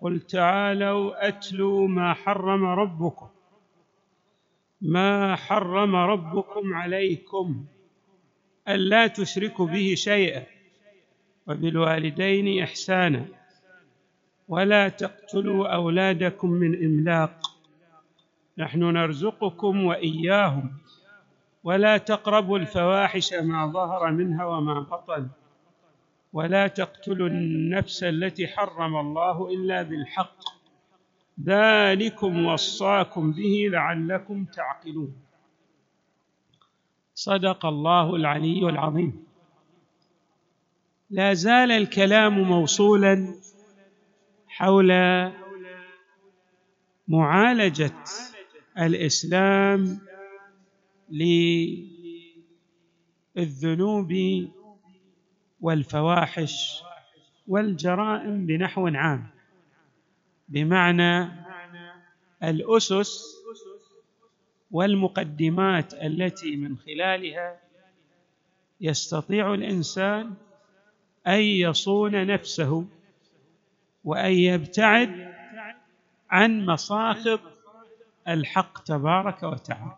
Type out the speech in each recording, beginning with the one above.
قل تعالوا اتلوا ما حرم ربكم. ما حرم ربكم عليكم ألا تشركوا به شيئا وبالوالدين إحسانا ولا تقتلوا أولادكم من إملاق. نحن نرزقكم وإياهم ولا تقربوا الفواحش ما ظهر منها وما بطن. ولا تقتلوا النفس التي حرم الله إلا بالحق. ذلكم وصاكم به لعلكم تعقلون. صدق الله العلي العظيم. لا زال الكلام موصولا حول معالجة الإسلام للذنوب والفواحش والجرائم بنحو عام. بمعنى الأسس والمقدمات التي من خلالها يستطيع الإنسان أن يصون نفسه وأن يبتعد عن مصاخب الحق تبارك وتعالى.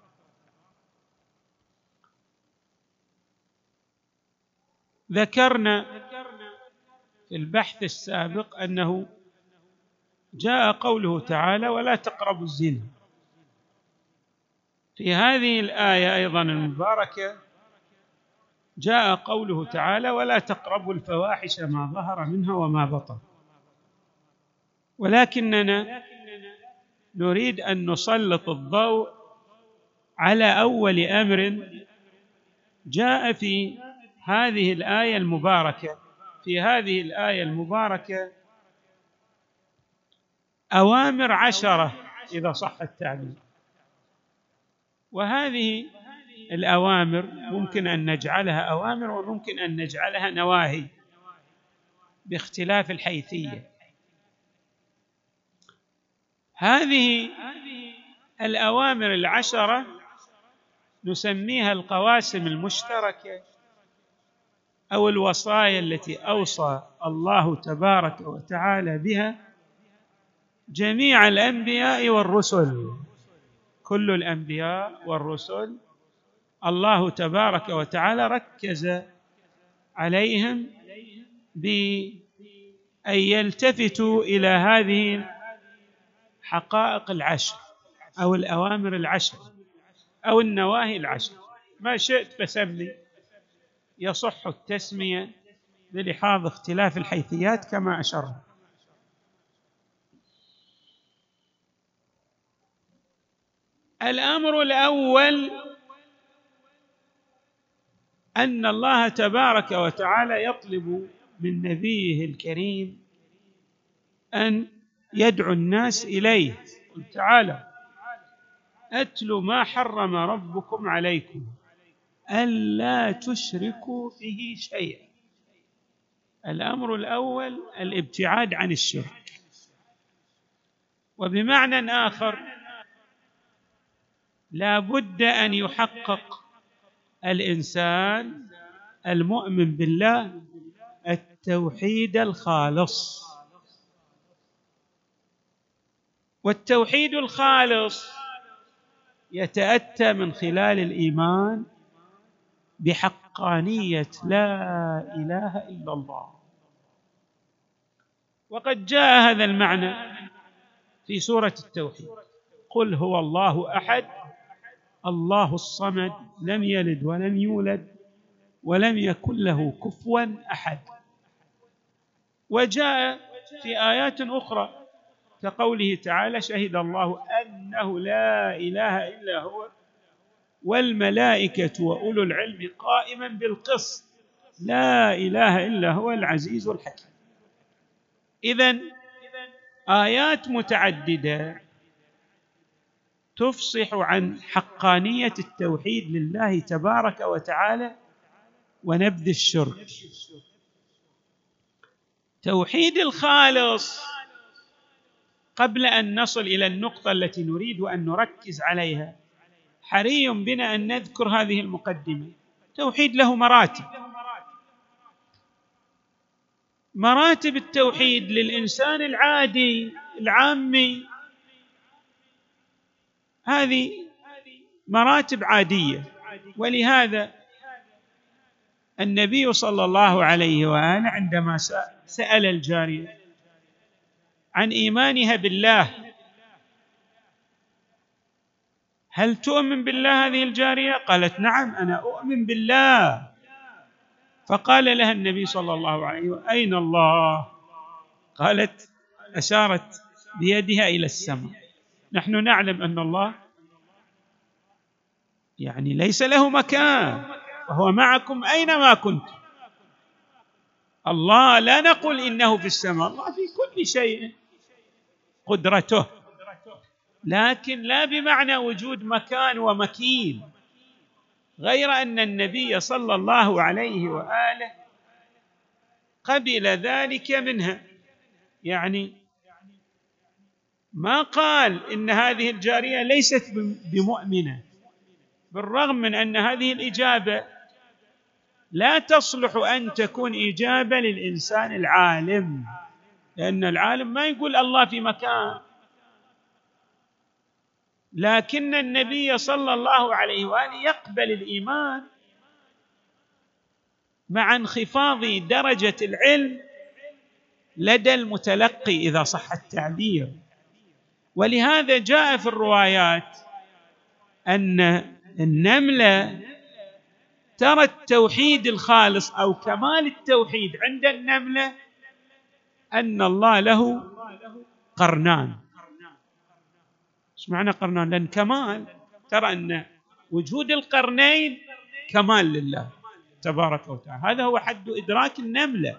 ذكرنا في البحث السابق أنه جاء قوله تعالى ولا تقربوا الزنا. في هذه الآية أيضا المباركة جاء قوله تعالى ولا تقربوا الفواحش ما ظهر منها وما بطن. ولكننا نريد أن نسلط الضوء على أول أمر جاء في هذه الآية المباركة. في هذه الآية المباركة أوامر عشرة إذا صح التعبير. وهذه الأوامر ممكن أن نجعلها أوامر وممكن أن نجعلها نواهي باختلاف الحيثية. هذه الأوامر العشرة نسميها القواسم المشتركة. أو الوصايا التي أوصى الله تبارك وتعالى بها جميع الأنبياء والرسل. كل الأنبياء والرسل الله تبارك وتعالى ركز عليهم بأن يلتفتوا إلى هذه الحقائق العشر أو الأوامر العشر أو النواهي العشر. ما شئت فسمي يصح التسمية بلحاظ اختلاف الحيثيات كما اشرنا الأمر الأول أن الله تبارك وتعالى يطلب من نبيه الكريم أن يدعو الناس إليه. قل تعالى أتل ما حرم ربكم عليكم. ألا تشركوا به شيئا. الأمر الأول الابتعاد عن الشرك. وبمعنى آخر لا بد أن يحقق الإنسان المؤمن بالله التوحيد الخالص. والتوحيد الخالص يتأتى من خلال الإيمان بحقانية لا إله إلا الله. وقد جاء هذا المعنى في سورة التوحيد. قل هو الله أحد الله الصمد لم يلد ولم يولد ولم يكن له كفوا أحد. وجاء في آيات أخرى كقوله تعالى شهد الله أنه لا إله إلا هو والملائكة وأولو العلم قائما بالقسط. لا إله إلا هو العزيز الحكيم. اذا آيات متعددة تفصح عن حقانية التوحيد لله تبارك وتعالى ونبذ الشرك. توحيد الخالص قبل أن نصل إلى النقطة التي نريد أن نركز عليها. حري بنا أن نذكر هذه المقدمة. توحيد له مراتب. مراتب التوحيد للإنسان العادي العامي هذه مراتب عادية. ولهذا النبي صلى الله عليه وآله عندما سأل الجارية عن إيمانها بالله هل تؤمن بالله هذه الجارية؟ قالت نعم أنا أؤمن بالله. فقال لها النبي صلى الله عليه وسلم أين الله؟ قالت أشارت بيدها إلى السماء. نحن نعلم أن الله يعني ليس له مكان وهو معكم أينما كنتم. الله لا نقول إنه في السماء الله في كل شيء. قدرته لكن لا بمعنى وجود مكان ومكين غير أن النبي صلى الله عليه وآله قبل ذلك منها. يعني ما قال إن هذه الجارية ليست بمؤمنة بالرغم من أن هذه الإجابة لا تصلح أن تكون إجابة للإنسان العالم لأن العالم ما يقول الله في مكان. لكن النبي صلى الله عليه وآله يقبل الإيمان مع انخفاض درجة العلم لدى المتلقي إذا صح التعبير. ولهذا جاء في الروايات أن النملة ترى التوحيد الخالص أو كمال التوحيد عند النملة أن الله له قرنان. معنى قرنان؟ لأن كمال ترى أن وجود القرنين كمال لله تبارك وتعالى. هذا هو حد إدراك النملة.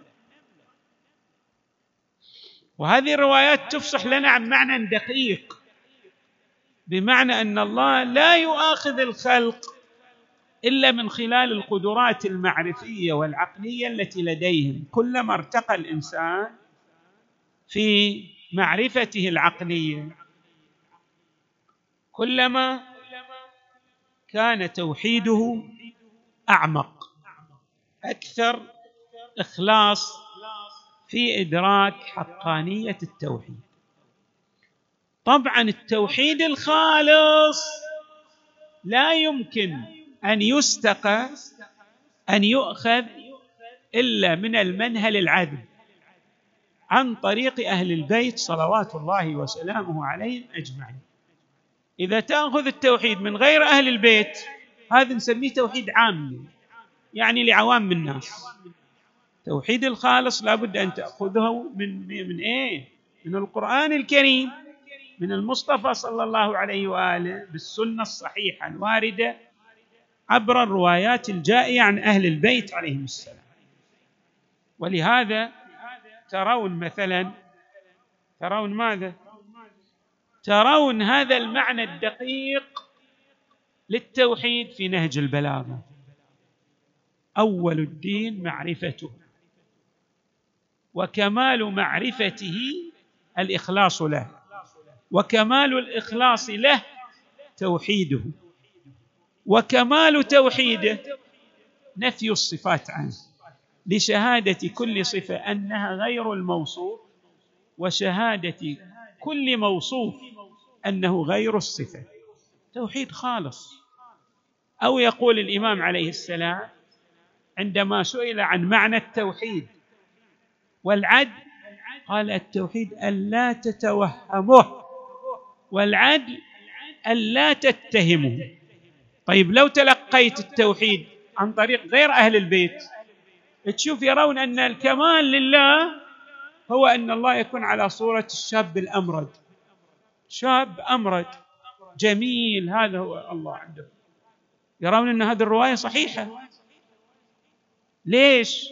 وهذه الروايات تفصح لنا عن معنى دقيق بمعنى أن الله لا يؤاخذ الخلق إلا من خلال القدرات المعرفية والعقلية التي لديهم. كلما ارتقى الإنسان في معرفته العقلية كلما كان توحيده أعمق أكثر إخلاص في إدراك حقانية التوحيد. طبعا التوحيد الخالص لا يمكن أن يستقى أن يؤخذ إلا من المنهل العدل عن طريق أهل البيت صلوات الله وسلامه عليهم أجمعين. إذا تأخذ التوحيد من غير أهل البيت هذا نسميه توحيد عامي يعني لعوام الناس. توحيد الخالص لابد أن تأخذه من من إيه؟ من القرآن الكريم من المصطفى صلى الله عليه وآله بالسنة الصحيحة الواردة عبر الروايات الجائيه عن أهل البيت عليهم السلام. ولهذا ترون مثلا ترون ماذا؟ ترون هذا المعنى الدقيق للتوحيد في نهج البلاغة. أول الدين معرفته وكمال معرفته الإخلاص له وكمال الإخلاص له توحيده وكمال توحيده نفي الصفات عنه. لشهادة كل صفة أنها غير الموصوف وشهادة كل موصوف أنه غير الصفة. توحيد خالص. أو يقول الإمام عليه السلام عندما سئل عن معنى التوحيد والعدل قال التوحيد ألا تتوهمه والعدل ألا تتهمه طيب لو تلقيت التوحيد عن طريق غير أهل البيت تشوف يرون أن الكمال لله هو أن الله يكون على صورة الشاب الأمرد. شاب أمرد. جميل هذا هو الله عنده. يرون أن هذه الرواية صحيحة. ليش؟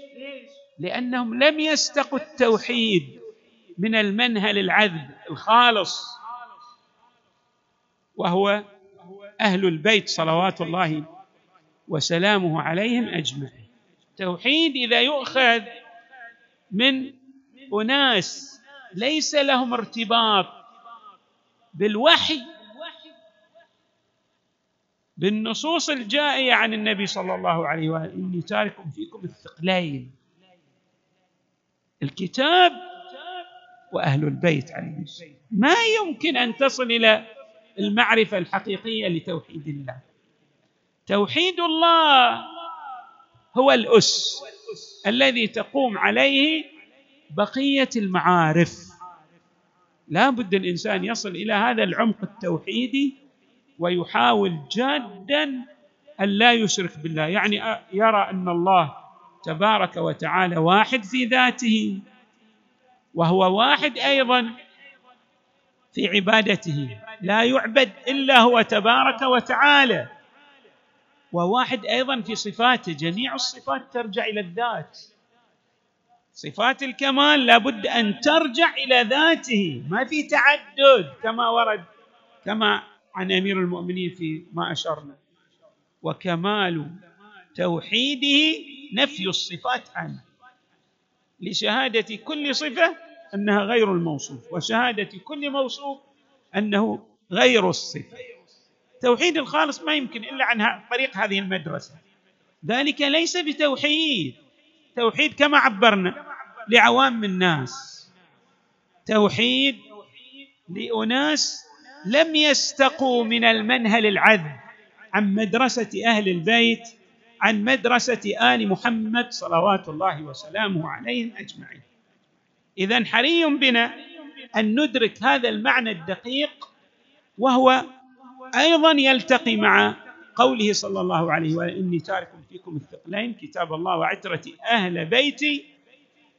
لأنهم لم يستقوا التوحيد من المنهل العذب الخالص. وهو أهل البيت صلوات الله وسلامه عليهم أجمعين. توحيد إذا يؤخذ من أناس ليس لهم ارتباط بالوحي بالنصوص الجائية عن النبي صلى الله عليه وآله. إني تارك فيكم الثقلين الكتاب وأهل البيت عليهم السلام. ما يمكن أن تصل إلى المعرفة الحقيقية لتوحيد الله. توحيد الله هو الأس الذي تقوم عليه بقية المعارف. لا بد الإنسان يصل إلى هذا العمق التوحيدي ويحاول جادا أن لا يشرك بالله. يعني يرى أن الله تبارك وتعالى واحد في ذاته وهو واحد أيضا في عبادته. لا يعبد إلا هو تبارك وتعالى وواحد أيضا في صفاته. جميع الصفات ترجع إلى الذات. صفات الكمال لابد أن ترجع إلى ذاته. ما في تعدد كما ورد كما عن أمير المؤمنين في ما أشرنا. وكمال توحيده نفي الصفات عنه لشهادة كل صفة أنها غير الموصوف وشهادة كل موصوف أنه غير الصفة. توحيد الخالص ما يمكن إلا عن طريق هذه المدرسة. ذلك ليس بتوحيد. توحيد كما عبرنا. لعوام الناس. توحيد لأناس لم يستقوا من المنهل العذب عن مدرسة أهل البيت عن مدرسة آل محمد صلوات الله وسلامه عليهم أجمعين. اذا حري بنا أن ندرك هذا المعنى الدقيق وهو أيضا يلتقي مع قوله صلى الله عليه وسلم إني تارك فيكم الثقلين كتاب الله وعترتي أهل بيتي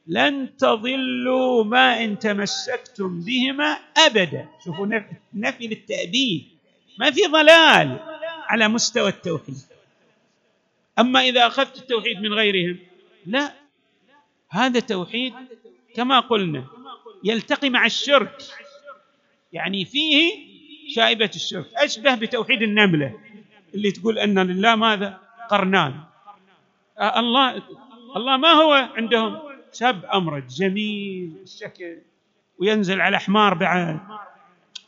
لن تضلوا ما إن تمسكتم بهما أبدا. شوفوا نفي للتأبيد. ما في ضلال على مستوى التوحيد. أما إذا أخذت التوحيد من غيرهم لا. هذا توحيد كما قلنا يلتقي مع الشرك. يعني فيه شائبة الشرك. أشبه بتوحيد النملة اللي تقول أن لله ماذا؟ قرنان. آه، الله الله ما هو عندهم؟ شاب امرد جميل الشكل وينزل على حمار بعد.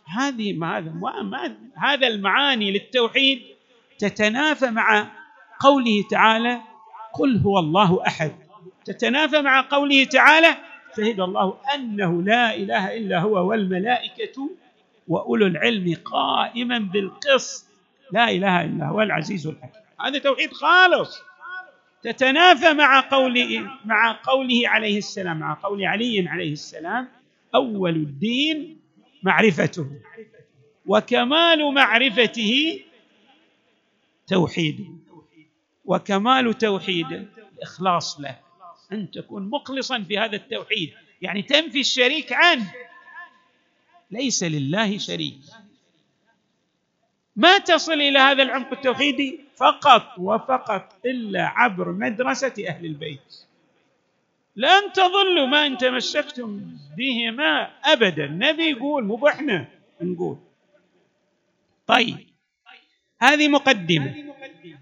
هذه ما هذا ما هذا المعاني للتوحيد تتنافى مع قوله تعالى قل هو الله أحد. تتنافى مع قوله تعالى شهد الله أنه لا إله إلا هو والملائكة وأولو العلم قائما بالقسط. لا إله إلا هو العزيز الحكيم. هذا توحيد خالص. تتنافى مع قوله مع قوله عليه السلام مع قول علي عليه السلام أول الدين معرفته وكمال معرفته توحيده وكمال توحيده الاخلاص له أن تكون مخلصا في هذا التوحيد يعني تنفي الشريك عنه. ليس لله شريك. ما تصل إلى هذا العمق التوحيدي؟ فقط وفقط إلا عبر مدرسة أهل البيت. لن تضلوا ما إن تمسكتم بهما أبدا. النبي يقول مو إحنا نقول. طيب هذه مقدمة.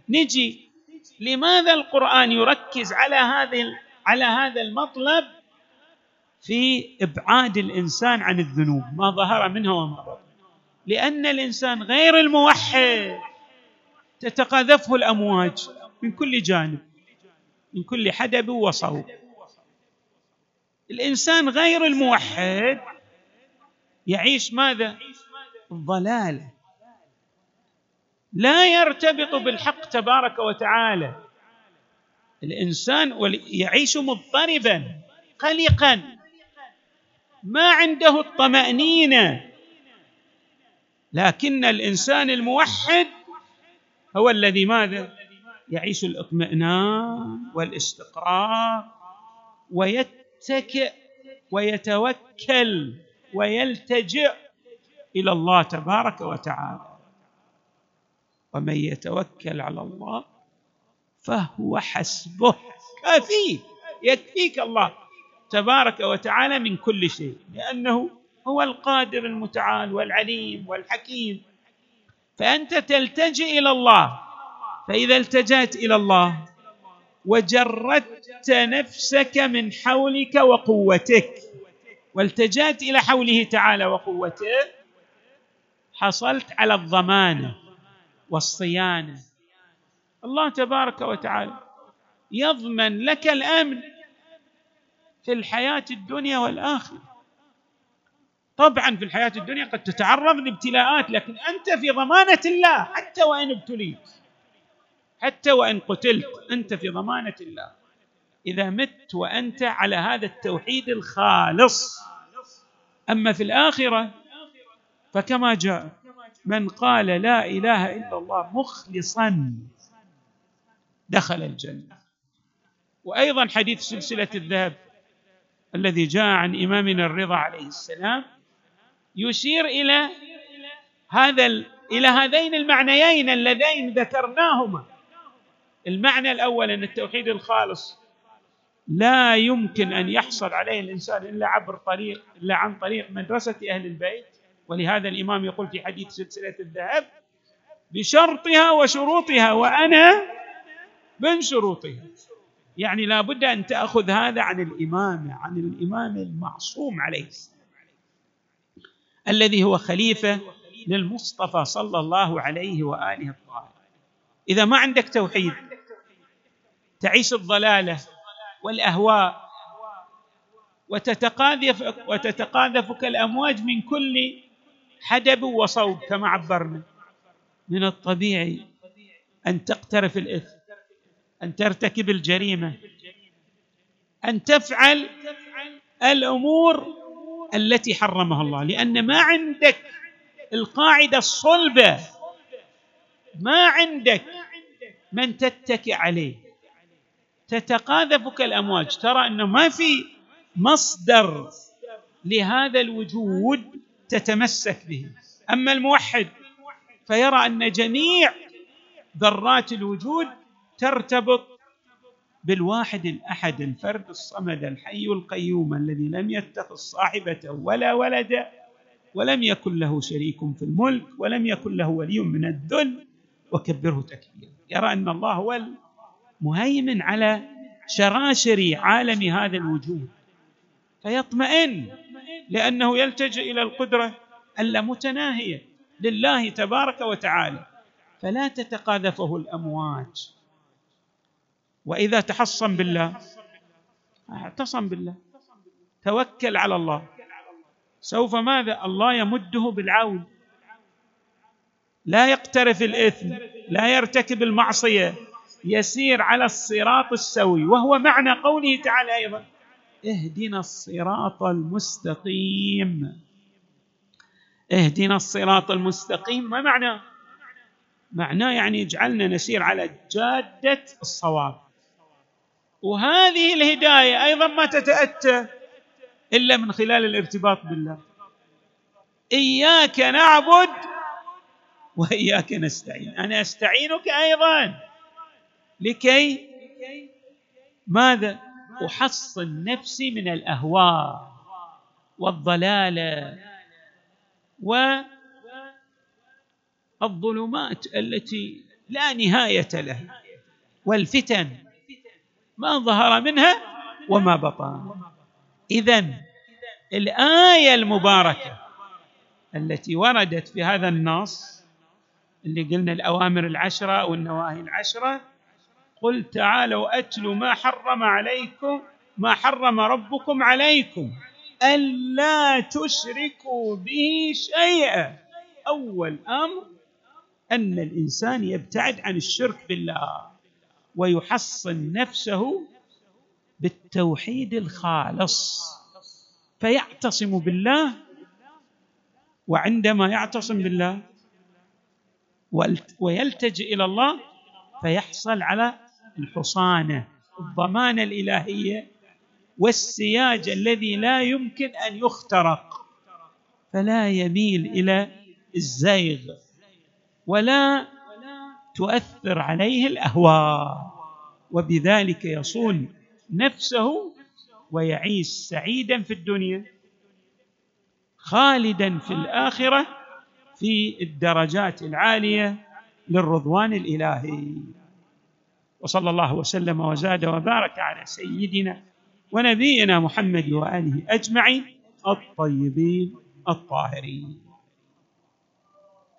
نجي لماذا القرآن يركز على هذه على هذا المطلب في إبعاد الإنسان عن الذنوب؟ ما ظهر منها وما بطن. لأن الإنسان غير الموحد. تتقاذفه الأمواج من كل جانب من كل حدب وصوب الإنسان غير الموحد يعيش ماذا؟ الضلاله لا يرتبط بالحق تبارك وتعالى. الإنسان يعيش مضطربا قلقا. ما عنده الطمأنينة. لكن الإنسان الموحد هو الذي ماذا؟ يعيش الإطمئنان والاستقرار ويتكئ ويتوكل ويلتجئ إلى الله تبارك وتعالى. ومن يتوكل على الله فهو حسبه. كافيه يكفيك الله تبارك وتعالى من كل شيء لأنه هو القادر المتعال والعليم والحكيم. فأنت تلتجئ إلى الله. فإذا التجأت إلى الله وجردت نفسك من حولك وقوتك. والتجأت إلى حوله تعالى وقوته حصلت على الضمانة والصيانة. الله تبارك وتعالى يضمن لك الأمن في الحياة الدنيا والآخرة. طبعا في الحياة الدنيا قد تتعرض لابتلاءات لكن أنت في ضمانة الله حتى وإن ابتليت حتى وإن قتلت أنت في ضمانة الله. إذا مت وأنت على هذا التوحيد الخالص. أما في الآخرة فكما جاء من قال لا إله إلا الله مخلصا دخل الجنة. وأيضا حديث سلسلة الذهب الذي جاء عن إمامنا الرضا عليه السلام يشير إلى هذا إلى هذين المعنيين اللذين ذكرناهما. المعنى الأول أن التوحيد الخالص لا يمكن أن يحصل عليه الإنسان إلا عبر طريق إلا عن طريق مدرسة أهل البيت. ولهذا الإمام يقول في حديث سلسلة الذهب بشرطها وشروطها وأنا من شروطها. يعني لا بد أن تأخذ هذا عن الإمام عن الإمام المعصوم عليه السلام. الذي هو خليفة للمصطفى صلى الله عليه وآله الطاهر. إذا ما عندك توحيد تعيش الضلالة والأهواء وتتقاذف وتتقاذفك الأمواج من كل حدب وصوب كما عبرنا. من الطبيعي أن تقترف الإثم أن ترتكب الجريمة أن تفعل الأمور التي حرمها الله لأن ما عندك القاعدة الصلبة. ما عندك من تتكئ عليه. تتقاذفك الأمواج. ترى أنه ما في مصدر لهذا الوجود تتمسك به. أما الموحد فيرى أن جميع ذرات الوجود ترتبط بالواحد الأحد الفرد الصمد الحي القيوم الذي لم يتخذ صاحبة ولا ولدا ولم يكن له شريك في الملك ولم يكن له ولي من الذل وكبره تكبيرا. يرى أن الله هو المهيمن على شراشر عالم هذا الوجود. فيطمئن لأنه يلتجئ إلى القدرة اللامتناهيه لله تبارك وتعالى. فلا تتقاذفه الأمواج. وإذا تحصن بالله. اعتصم بالله. توكل على الله. سوف ماذا؟ الله يمده بالعون. لا يقترف الإثم لا يرتكب المعصية. يسير على الصراط السوي. وهو معنى قوله تعالى أيضا اهدنا الصراط المستقيم. اهدنا الصراط المستقيم. ما معناه معناه يعني اجعلنا نسير على جادة الصواب. وهذه الهداية أيضا ما تتأتى إلا من خلال الارتباط بالله. إياك نعبد وإياك نستعين. أنا أستعينك أيضا. لكي ماذا؟ أحصن نفسي من الأهواء والضلاله والظلمات التي لا نهاية لها والفتن ما ظهر منها وما بطن. اذا الآية المباركة التي وردت في هذا النص اللي قلنا الأوامر العشرة والنواهي العشرة قل تعالوا اتلوا ما حرم عليكم ما حرم ربكم عليكم ألا تشركوا به شيئا. أول أمر أن الإنسان يبتعد عن الشرك بالله. ويحصن نفسه بالتوحيد الخالص. فيعتصم بالله وعندما يعتصم بالله ويلتجئ إلى الله فيحصل على الحصانة الضمانة الإلهية والسياج الذي لا يمكن أن يخترق. فلا يميل إلى الزيغ ولا تؤثر عليه الاهواء وبذلك يصون نفسه ويعيش سعيدا في الدنيا خالدا في الآخرة في الدرجات العالية للرضوان الإلهي. وصلى الله وسلم وزاد وبارك على سيدنا ونبينا محمد وآله أجمعين الطيبين الطاهرين.